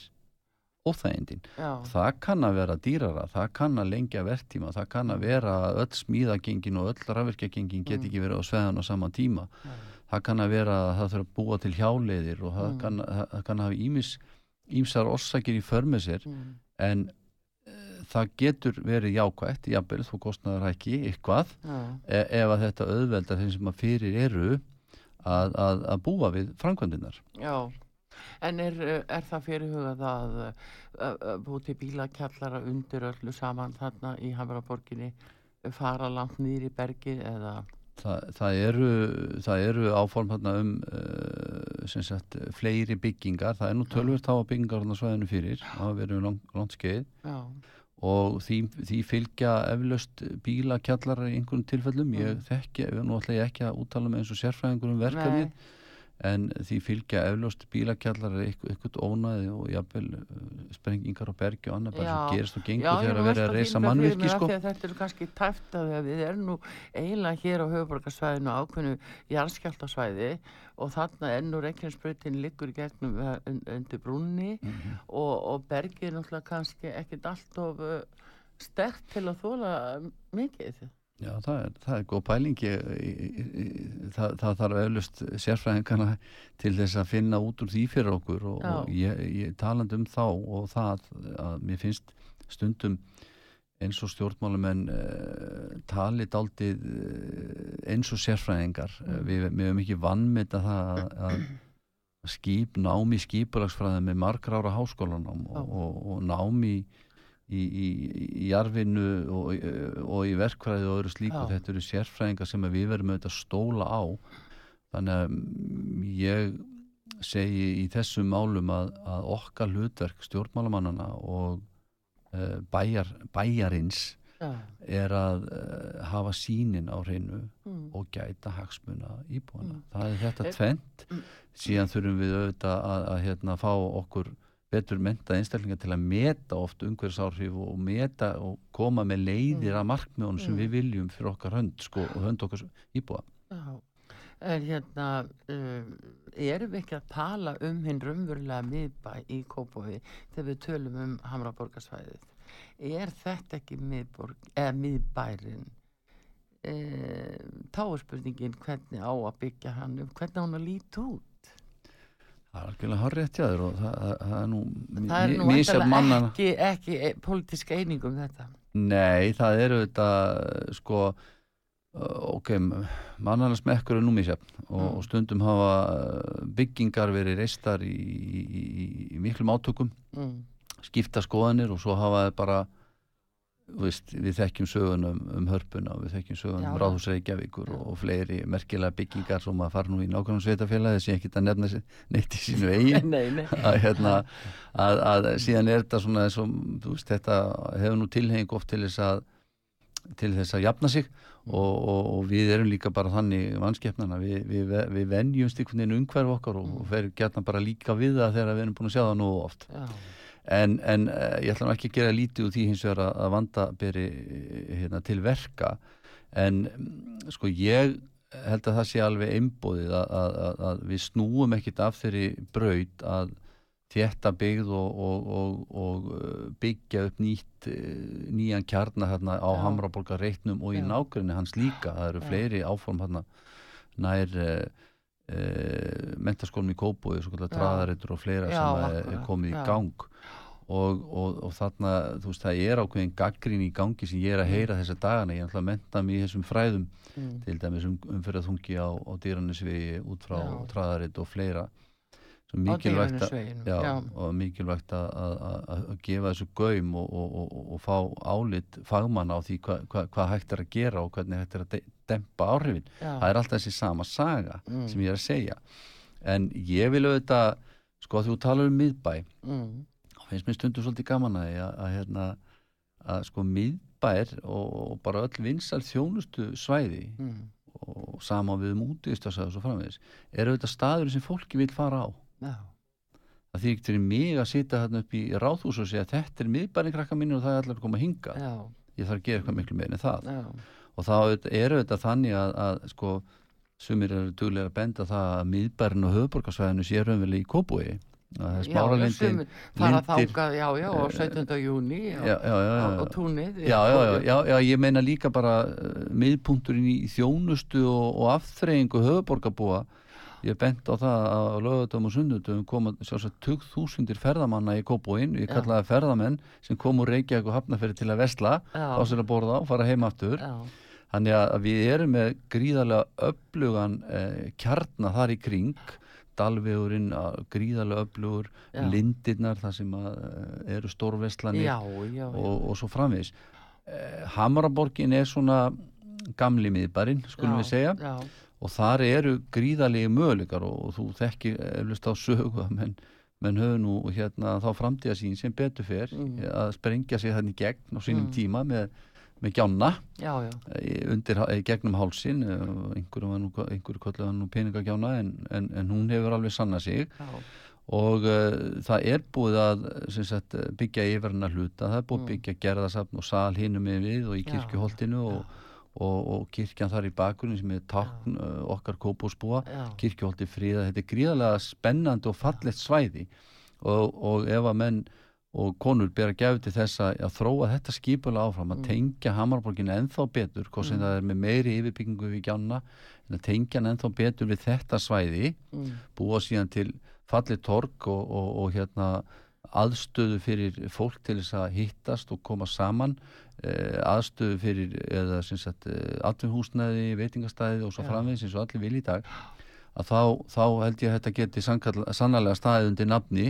óþægindin. Það kann að vera dýrara, það kann að lengja verktíma, það kann að vera að öll smíðagengin og öll rafverkjagengin get ekki verið á sveðan á sama tíma. Mm. Það kann að vera að það þurfa að búa til hjáleiðir og það mm. kann, það kann að hafa ímis, ímsar orsakir í förmið sér mm. en uh, það getur verið jákvægt, jafnvel, þú kostnaður ekki eitthvað e ef að þetta auðveldar þeim sem að fyrir eru að, að, að búa við framkvæmdinnar. Já. En er, er það fyrirhugað að, að, að búti bílakjallara undir öllu saman þarna í Hamraborginni fara langt nýri bergi eða? Það, það eru, eru áform hérna um uh, sagt, fleiri byggingar, það er nú tölvert á byggingar á svæðinu fyrir, það verður langt, langt skeið. Já. og því, því fylgja eflaust bílakjallara í einhvern tilfellum, ég mm. þekki, nú ætla ég ekki að úttala með eins og sérfræðingur um verkefnið en því fylgja eflust bílakjallar eitthvað ónaði og jafnvel uh, sprengingar og bergi og annað bara sem gerist og gengur þegar að vera að reysa mannvirki sko. Þetta er kannski tæft að við erum nú eiginlega hér á höfuborgarsvæðinu ákveðinu járskjáltasvæði og þarna ennur reikninsbröðin liggur gegnum uh, undir brunni mm -hmm. og, og bergi er náttúrulega kannski ekkit allt of uh, sterkt til að þóla mikið Já, það er, það er góð pæling. Það, það þarf eflust sérfræðingana til þess að finna út úr því fyrir okkur og, og ég, ég taland um þá og það að mér finnst stundum eins og stjórnmálumenn uh, talið aldrei uh, eins og sérfræðingar. Mm. við, hefum ekki vannmeta það að, að skip, námi skipulagsfræði með margra ára háskólanám og, og, og námi í, í, í jarfinu og, og í verkfræði og öðru slíku, þetta eru sérfræðingar sem við verðum auðvitað stóla á þannig að ég segi í þessum málum að, að okkar hlutverk stjórnmálamannana og uh, bæjar, bæjarins Já. er að uh, hafa sínin á hreinu mm. og gæta hagsmuna íbúana. Mm. Það er þetta tvent, mm. síðan þurfum við auðvitað að, að, að hérna, fá okkur betur mentað einstaklingar til að meta oft umhverfsáhrif og meta og koma með leiðir mm. að markmiðunum sem mm. við viljum fyrir okkar hönd sko, og hönd okkar íbúa. En hérna um, erum við ekki að tala um hinn rumverulega miðbæ í Kópaví þegar við tölum um Hamraborgarsvæðið? Er þetta ekki miðborg, eða miðbærin e, þá er spurningin hvernig á að byggja hann um hvernig hann að líti út Það er algjörlega horrið þér og það, það er nú Það er nú mannana... ekki, ekki e, politísk einingum þetta Nei, það eru þetta sko ok, mannana smekkur er nú mísjafn og, mm. og stundum hafa byggingar verið reistar í, í, í miklum átökum mm. skipta skoðanir og svo hafa það bara Veist, við þekkjum sögunum um hörpuna og við þekkjum sögunum um Ráðhúsreikjavíkur og, og fleiri merkilega byggingar sem að fara nú í nákvæmum sveitafélagi sem ég ekki að nefna neitt í sínu eigin nei, nei. Að, hérna, að, að síðan er þetta svona eins og veist, þetta hefur nú tilheng oft til þess að til þess að jafna sig mm. og, og, og við erum líka bara þannig vanskepnana, við, við, við venjumst einhvern veginn umhverf okkar og mm. ferum gætna bara líka við það þegar við erum búin að sjá það nú oft Já en, en uh, ég ætla ekki að gera lítið úr því hins vegar að, vanda beri hérna, til verka. En mm, sko ég held að það sé alveg einbóðið að, að, að við snúum ekkit af þeirri braud að þetta byggð og, og, og, og uh, byggja upp nýtt nýjan kjarnar hérna á Hamraborgar reitnum og í nákvæmni hans líka. Það eru fleiri áform hérna nær uh, mentaskólum í Kópói, svo kallar traðarittur og fleira Já, sem er komið í gang og, og, og þarna, þú veist, það er ákveðin gaggrín í gangi sem ég er að heyra mm. þessa dagana, ég er alltaf að menta mér í þessum fræðum mm. til dæmis um, umferðarþungi á, á dýrannisvegi út frá traðaritt og fleira svo mikilvægt að, já, já. og mikilvægt að, að, að gefa þessu gaum og, og, og fá álit fagmann á því hvað hva, hva hægt er að gera og hvernig hægt er að de dempa áhrifin já. það er alltaf þessi sama saga mm. sem ég er að segja en ég vil auðvitað sko þú talar um miðbæ mm finnst mér stundum svolítið gaman að að, að, hérna, að sko miðbær og, og bara öll vinsal þjónustu svæði mm. og sama við mútiðistasæðus og framvegis eru þetta staður sem fólki vil fara á Já. það því ekki til mig að sita hérna upp í ráðhús og segja þetta er miðbærin krakka mínu og það er allar að koma að hinga Já. ég þarf að gera eitthvað miklu meira en það Já. og þá eru þetta þannig að, að sko sumir eru duglega að benda það að miðbærin og höfuborgarsvæðinu sé raunverið í kópúi það er smáralindin fara þákað, já, já, á 17. Eh, júni og túnið já, já, já, ég meina líka bara uh, miðpunkturinn í þjónustu og, og afþreyingu höfuborgarbúa ég bent á það að lögutum og sunnutum koma sjálfsagt 2000 ferðamanna í Kópóin, ég kallaði ferðamenn sem kom úr Reykjavík og Hafnafjörði til að vestla á sér að borða og fara heim aftur. Þannig að við erum með gríðarlega upplugan eh, kjarnar þar í kring dalvegurinn gríðarlega öflugur lindirnar þar sem eh, eru stórvestlanir og, og svo framvis eh, Hamaraborgin er svona gamli miðbarinn skulum já, við segja já. og þar eru gríðarlegi möguleikar og, og þú þekkir eflust á sögu menn, menn höfðu nú hérna þá framtíðasín sem betur fer mm. að sprengja sig þannig gegn á sínum mm. tíma með með gjána já, já. undir gegnum hálsin einhverju, nú, einhverju kollega nú peningagjána en, en, en hún hefur alveg sanna sig. Já. og uh, það er búið að sagt, byggja yfirna hluta, það er búið að mm. byggja gerðasafn og sal hinnum með við og í kirkjuholtinu og, og, og kirkjan þar í bakgrunni sem er takn uh, okkar kópúsbúa, kirkjuholti fríða þetta er gríðarlega spennandi og fallett svæði. Og, og ef að menn og konur ber að gefa til þess að, að þróa þetta skipula áfram að mm. tengja Hamarborgin ennþá betur hvort sem mm. það er með meiri yfirbyggingu við gjána en að tengja hann ennþá betur við þetta svæði mm. búa síðan til fallið tork og, og, og hérna aðstöðu fyrir fólk til þess að hittast og koma saman eh, aðstöðu fyrir eða sem sagt eh, veitingastæði og svo framvegis eins og allir vil í dag að þá, þá held ég að þetta geti sannlega staðið undir nafni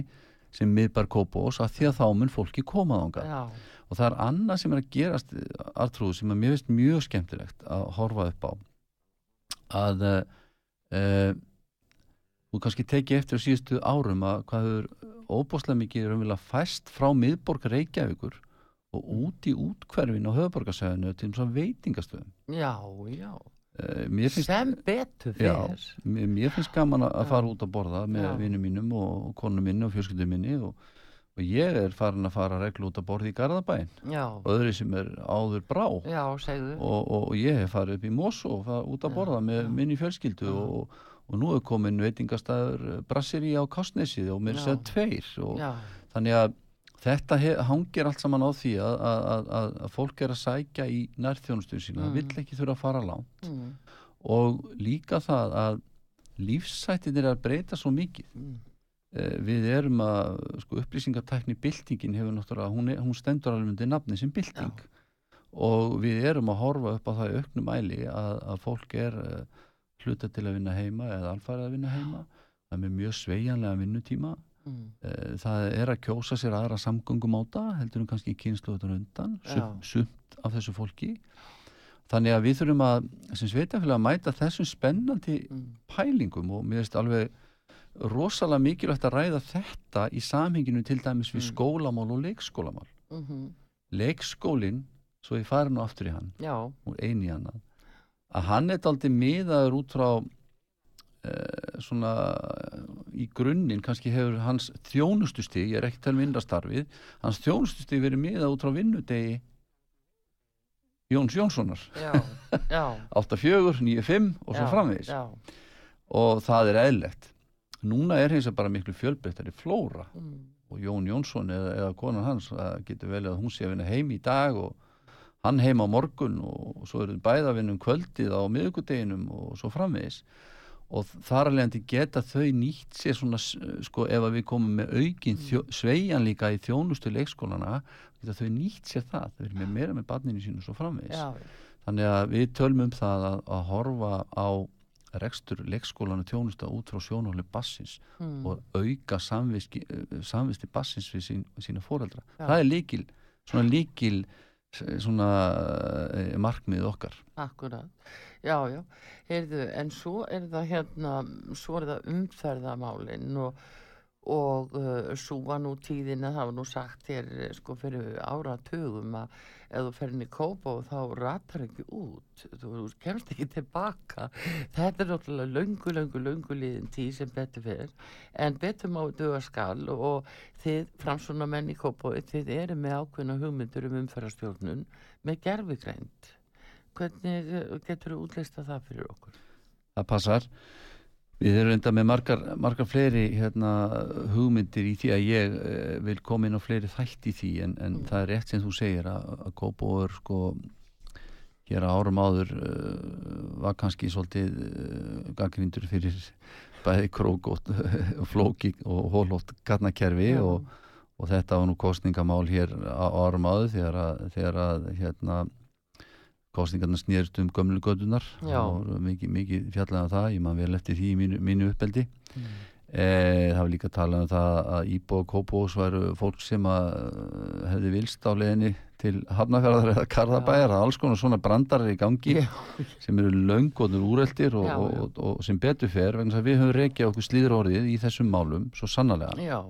sem miðbar Kópós að því að þá mun fólki komað ánga og það er annað sem er að gerast artrúðu sem er mjög, mjög skemmtilegt að horfa upp á að e, þú kannski teki eftir síðustu árum að hvað hefur óbúslega mikið raunverulega fæst frá miðborg Reykjavíkur og út í útkverfin á höfuborgarsæðinu til þess að veitingastöðum. Já, já. Uh, finnst, sem betur fyrir já, mér, finnst gaman að fara út að borða með vinnum mínum og konu minni og fjölskyldum minni og, og ég er farin að fara reglu út að borða í Garðabæn og öðru sem er áður brá. Já, og, og ég hef farið upp í Mosó út að borða með minni fjölskyldu og, og nú er komin veitingastæður Brasseri á Kostnesið og mér séð tveir þannig að Þetta hangir allt saman á því að, að, að, að fólk er að sækja í nærþjónustuðu sína, það mm. vill ekki þurfa að fara langt mm. og líka það að lífsættin er að breyta svo mikið. Mm. Eh, við erum að, sko, upplýsingartækni byltingin hefur náttúrulega, hún, er, hún stendur alveg undir nafni sem bylting Já. og við erum að horfa upp á það í auknum æli að fólk er uh, hluta til að vinna heima eða alfarið að vinna heima, það er mjög sveianlega vinnutíma mm. það er að kjósa sér aðra samgöngum á það heldur um kannski kynsluður undan sumt, sumt af þessu fólki þannig að við þurfum að sem sveitafélag að mæta þessum spennandi mm. pælingum og mér finnst alveg rosalega mikilvægt að ræða þetta í samhenginu til dæmis við mm. skólamál og leikskólamál mm -hmm. leikskólin svo ég fari nú aftur í hann Já. og eini hann að hann er aldrei miðaður út frá svona í grunninn kannski hefur hans þjónustustig, ég er ekkert til vinnastarfið, hans þjónustustig verið miða út frá vinnudegi Jóns Jónssonar. 8-4, 9-5 og svo framvegis. og það er eðlegt núna er hins að bara miklu fjölbreyttari flóra. Mm. og Jón Jónsson eða, eða konan hans getur vel að hún sé að vinna heim í dag og hann heim á morgun og svo eru bæða vinnum kvöldið á miðugudeginum og svo framvegis og þar alveg geta þau nýtt sér svona sko ef við komum með aukin mm. sveian líka í þjónustu leikskólana geta þau nýtt sér það þau verður með meira með barninu sínu svo framvegs Já. þannig að við tölmum um það að, að horfa á rekstur leikskólanu þjónusta út frá sjónhóli bassins mm. og auka samvisti bassins við sín, sína fóreldra það er líkil svona líkil svona eh, markmið okkar. Akkurat, já, já. Heyrðu, en svo er það hérna svo er það umferðamálinn og, og uh, svo var nú tíðin að það var nú sagt hér sko fyrir áratugum að ef þú fer inn í kópa og þá ratar ekki út. Þú kemst ekki tilbaka. Þetta er náttúrulega laungu, laungu, laungu líðin tíð sem betur fyrir en betur má döga skal og þið framsvona menn í kópa þið eru með ákveðna hugmyndur um umferðarstjórnun með gerfigrænt hvernig getur þú útleista það fyrir okkur? Það passar Við erum enda með margar, margar fleiri hérna, hugmyndir í því að ég eh, vil koma inn á fleiri þætt í því en, en mm. það er rétt sem þú segir að, að Kópóður sko hér á árum áður uh, var kannski svolítið uh, gaggrindur fyrir bæði krók og, flóki og hólótt gatnakerfi mm. og, og þetta var nú kostningamál hér á árum áður þegar að, þegar að hérna kostningarna snýrst um gömlugötunar og mikið, mikið fjallega um það, ég maður vel eftir því í mínu, mínu uppeldi mm. e, það var líka talað um það að Íbo og Kópós væru fólk sem að eh, hefði vilst á leðinni til Hafnarfjörðar eða Karðabæjar er alls konar svona brandarar í gangi Já. sem eru laungotur úreldir og, Já, og, og, og sem betur fer vegna að við höfum reykjað okkur slíður orðið í þessum málum svo sannarlega Já.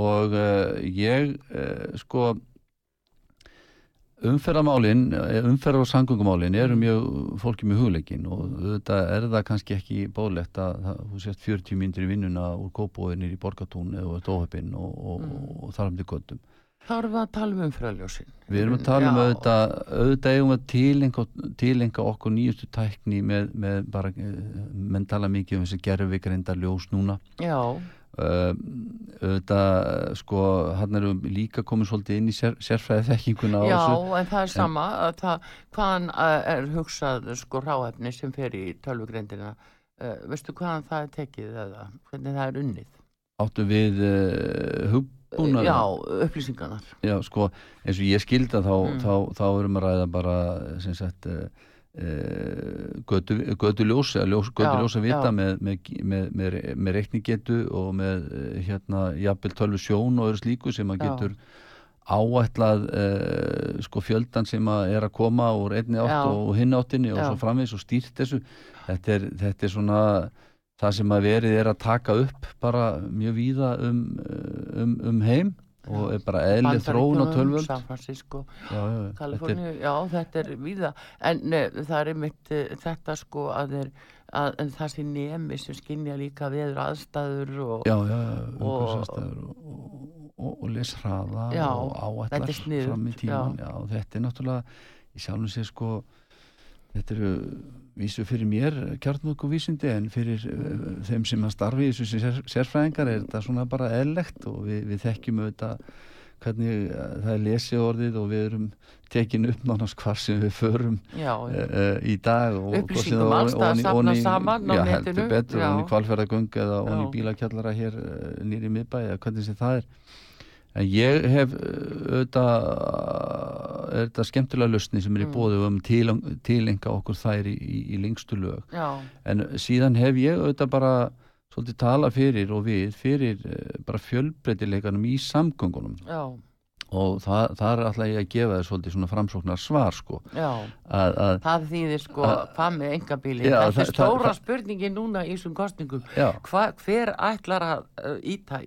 og uh, ég uh, sko umferðamálin, umferð og sangungumálin eru mjög fólki með hugleikin og þetta er það kannski ekki bólegt að þú sést 40 myndir í vinnuna úr góðbóðinir í borgatún eða dóhöpinn og, og, mm. og, þar um til göttum. Þá erum við að tala um umferðaljósin. Við erum að tala um auðvitað, auðvitað eigum að tilenga, okkur nýjustu tækni með, með bara, eh, menn tala mikið um þessi gerðvikrenda ljós núna. Já. Uh, auðvitað sko hann eru líka komið svolítið inn í sér, sérfræði þekkinguna Já, en það er sama en, það, hvaðan uh, er hugsað sko ráefni sem fer í tölvugreindina uh, veistu hvaðan það er tekið eða hvernig það er unnið? Áttu við hugbúna Já, upplýsingarnar. Já, sko, eins og ég skilda þá, mm. þá, þá, þá erum að ræða bara sem sagt e, götu, götu ljós götu ljós að vita með, með, með, með, með reikningetu og með hérna jafnvel tölvu sjón og öðru slíku sem að getur já. áætlað e, sko fjöldan sem að er að koma úr einni átt já. og hinn áttinni og já. svo framvegs og stýrt þessu þetta er, þetta er svona það sem að verið er að taka upp bara mjög víða um, um, um heim og er bara eðli þróun á tölvöld San Francisco, já, já, þetta er, já þetta er víða. En ne, það er einmitt uh, þetta sko að, er, að það sé nemi sem skinnja líka veður aðstæður og já já, og, og, og, og lesraða og áallar fram í tíman já. Þetta er náttúrulega í sjálfum sé sko þetta eru vísu fyrir mér kjartmökuvísindi en fyrir uh, þeim sem að starfi í þessu sér, sérfræðingar er þetta svona bara eðlegt og við, við þekkjum auðvitað hvernig uh, það er lesið orðið og við erum tekin upp nánast hvar sem við förum já, uh, uh, í dag upplýsingum allstað að safna saman já, heldur betur, onni kvalferðagöng eða onni bílakjallara hér nýri miðbæ eða hvernig sem það er en ég hef auðvitað er þetta skemmtilega lusni sem er í bóðu um til, tilenga okkur þær í, í, í lengstu lög. Já. en síðan hef ég auðvitað bara svolítið tala fyrir og við fyrir bara fjölbreytileikanum í samgöngunum. Já og það, það er alltaf ég að gefa þér svolítið svona framsóknar svar sko. Já, að, að, það þýðir sko hvað með engabíli, þetta er stóra það, spurningi núna í þessum kostningum Hva, hver ætlar að íta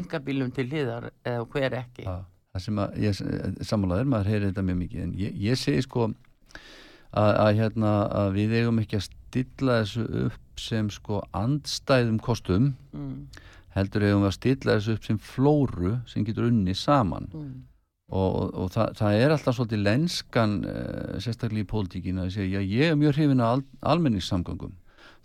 engabílum til hliðar eða hver ekki? Já, það sem að ég samanlæður, maður heyrir þetta mjög mikið. En ég, ég segi sko að, að hérna að við eigum ekki að stilla þessu upp sem sko andstæðum kostum mm. heldur eigum við að stilla þessu upp sem flóru sem getur unni saman. Mm og, og, það, það er alltaf svolítið lenskan uh, sérstaklega í pólitíkin að segja já ég er mjög hrifin að al, almenningssamgangum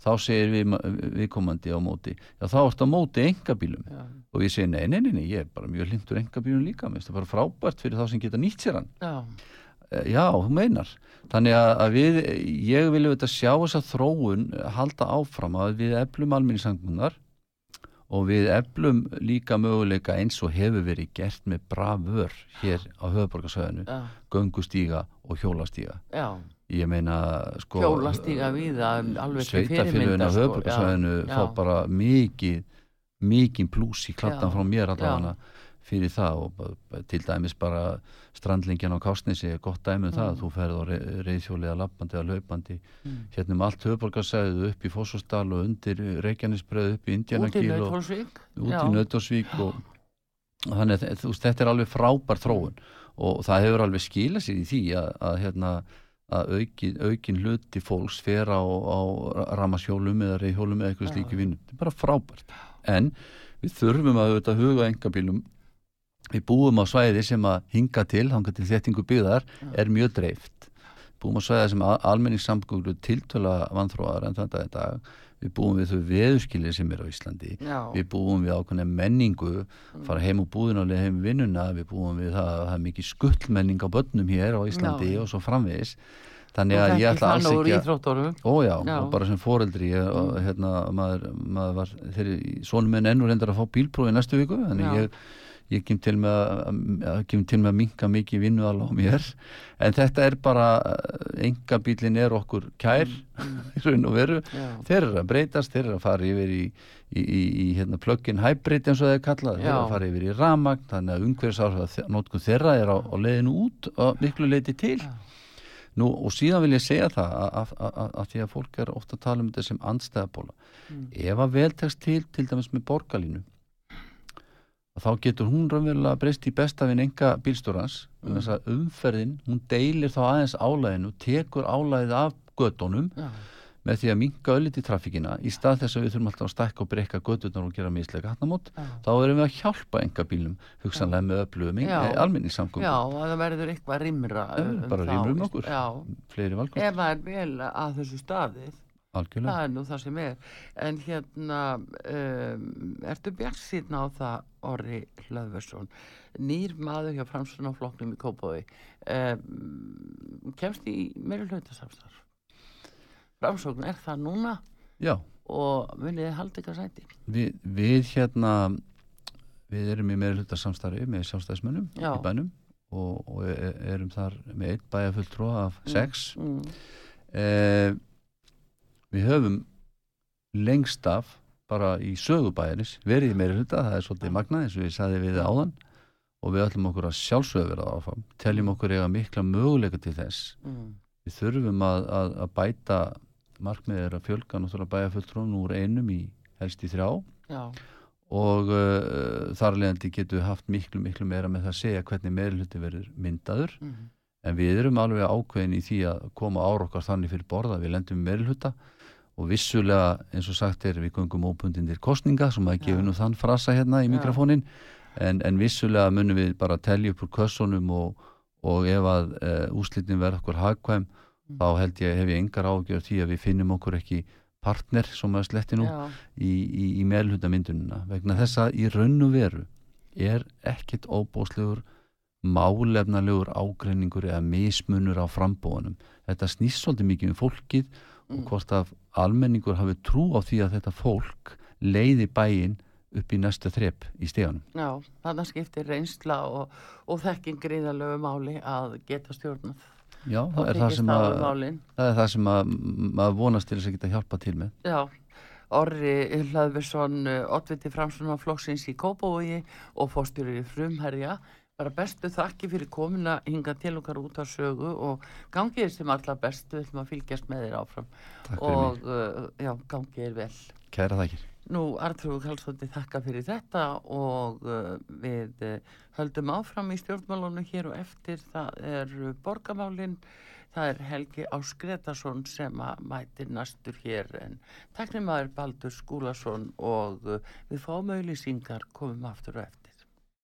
þá segir við viðkomandi á móti já þá ertu á móti engabílum já. og við segir nei, nei, nei, nei, ég er bara mjög lindur engabílum líka, mér finnst það bara frábært fyrir þá sem geta nýtt sér hann. Já, uh, já þú meinar. Þannig að, við, ég vil auðvitað sjá þess að þróun halda áfram að við eflum almenningssamgangar og við eflum líka möguleika eins og hefur verið gert með bravör hér á höfuborgarsöðinu ja. göngustíga og hjólastíga Já. ég meina sko hjólastíga við sveitafélaginu á sko. höfuborgarsöðinu fá bara mikið mikið plús í klattan frá mér allavega fyrir það og til dæmis bara strandlingjan á Kásnesi er gott dæmið um mm. það. Að þú ferð á reyðhjóliða lappandi eða laupandi mm. hérna um allt höfborgarsæðu upp í Fossosdal og undir Reykjanesbröð upp í Indianagíl og út í Nautósvík og þannig að þetta er alveg frábær þróun. Og það hefur alveg skilað sér í því að, að hérna að aukin, aukin hluti fólks fer á, á ramasjólum eða reyðhjólum eða eitthvað slíki vinnu, þetta er bara frábært. En við þurfum að auðvitað huga engabílum við búum á svæði sem að hinga til, hanga til þettingu byggðar er mjög dreift. Búum á svæði sem almenningssamgöngur tiltöla vanþróaðar en þannig að dag. Við búum við þau veðuskilir sem er á Íslandi. Já. við búum við ákveðna menningu fara heim úr leið heim vinnuna. Við búum við það að það er mikið skullmenning á börnum hér á Íslandi Já. og svo framvegis. Þannig að ég ætla alls ekki að ójá, og bara sem foreldri ég, og, mm. hérna, maður, maður var þeirri, svonum minn ennur endur að fá bílprófi næstu viku, þannig Já. ég ég kem til með að, að minka mikið vinnu alveg á mér en þetta er bara enga bílin er okkur kær mm. í raun og veru Já. þeir eru að breytast, þeir eru að fara yfir í, í, í, í hérna, plug-in hybrid eins og það er kallað, þeir eru að fara yfir í ramagn þannig að umhverfisárfæða þeirra er á, á leiðinu út og miklu leiti til Já. Nú, og síðan vil ég segja það að, að, að, að því að fólk er ofta að tala um þetta sem andstæðabóla mm. ef að veltegst til til dæmis með borgarlínu þá getur hún raunverulega breyst í bestafinn enga bílstórans mm. umferðin, hún deilir þá aðeins álæðinu, tekur álæðið af gödunum ja. með því að minga ölliti trafíkina í stað þess að við þurfum alltaf að stakka og breyka gödunar og gera misleika hattamót, ja. þá erum við að hjálpa enga bílum, hugsanlega ja. með öflugum alminningssamgöngum. Já, og það verður eitthvað rimra um, bara rimra um okkur, fleiri valkost. Ef það er vel að þessu staðið Algjörlega. það er nú það sem er en hérna um, ertu bjart síðan á það Orri Hlöðversson. Nýr maður hjá Framsson og flokknum í Kópaví um, kemst í meira hlutasamstarf Framsson er það núna já. og munið haldi ekki að sæti? Vi, við hérna við erum í meira hlutasamstarfi með sjálfstæðismönnum í bænum og, og e, erum þar með eitt bæjafulltrú af sex. mm, mm. Eh, við höfum lengst af bara í sögubæðinis verið í meiri hluta, það er svolítið magnað eins og ég saði við áðan og við ætlum okkur að sjálfsögðu vera áfram teljum okkur eiga mikla möguleika til þess mm. við þurfum að, að, að bæta markmiðir að fjölga náttúrulega bæja fulltrúin úr einum í helst í þrjá Já. og uh, þar leðandi getum við haft miklu miklu meira með það að segja hvernig meiri hluti verður myndaður mm. en við erum alveg ákveðin í því að koma ára okkar þannig fyrir borða við lendum meiri hluta og vissulega eins og sagt er við gungum óbundinir kostninga sem að gefa nú þann frasa hérna í mikrofónin en, en vissulega munum við bara telja upp úr kössunum og, og ef að e, úslitin verður okkur hagkvæm mm. þá held ég hef ég engar ágjör því að við finnum okkur ekki partner sem að sletti nú Já. í, í, í meðlhutamindununa vegna þess að í raun og veru er ekkit óbóslegur málefnalegur ágreiningur eða mismunur á frambóðunum þetta snýst svolítið mikið um fólkið mm. og hvort að almenningur hafi trú á því að þetta fólk leiði bæin upp í næsta þrepp í steganum. Já, þannig skiptir reynsla og, og þekking gríðalögu máli að geta stjórnað. Já, það er það, að, það er það sem að maður vonast til þess að geta hjálpa til með. Já, Orri Hlaðversson, oddviti framsvona flokksins í Kópavogi og fórstjóri frumherja bara bestu þakki fyrir komina hinga til okkar út af sögu og gangið sem allra bestu við ætlum að fylgjast með þér áfram. Og uh, já, gangið er vel. Kæra þakkir. Nú, Artrúi Kallstótti þakka fyrir þetta og uh, við uh, höldum áfram í stjórnmálunum hér og eftir. Það er borgamálinn það er Helgi Áskretarsson sem að mæti næstur hér en takk fyrir maður Baldur Skúlason og uh, við fáum auðlýsingar komum aftur og eftir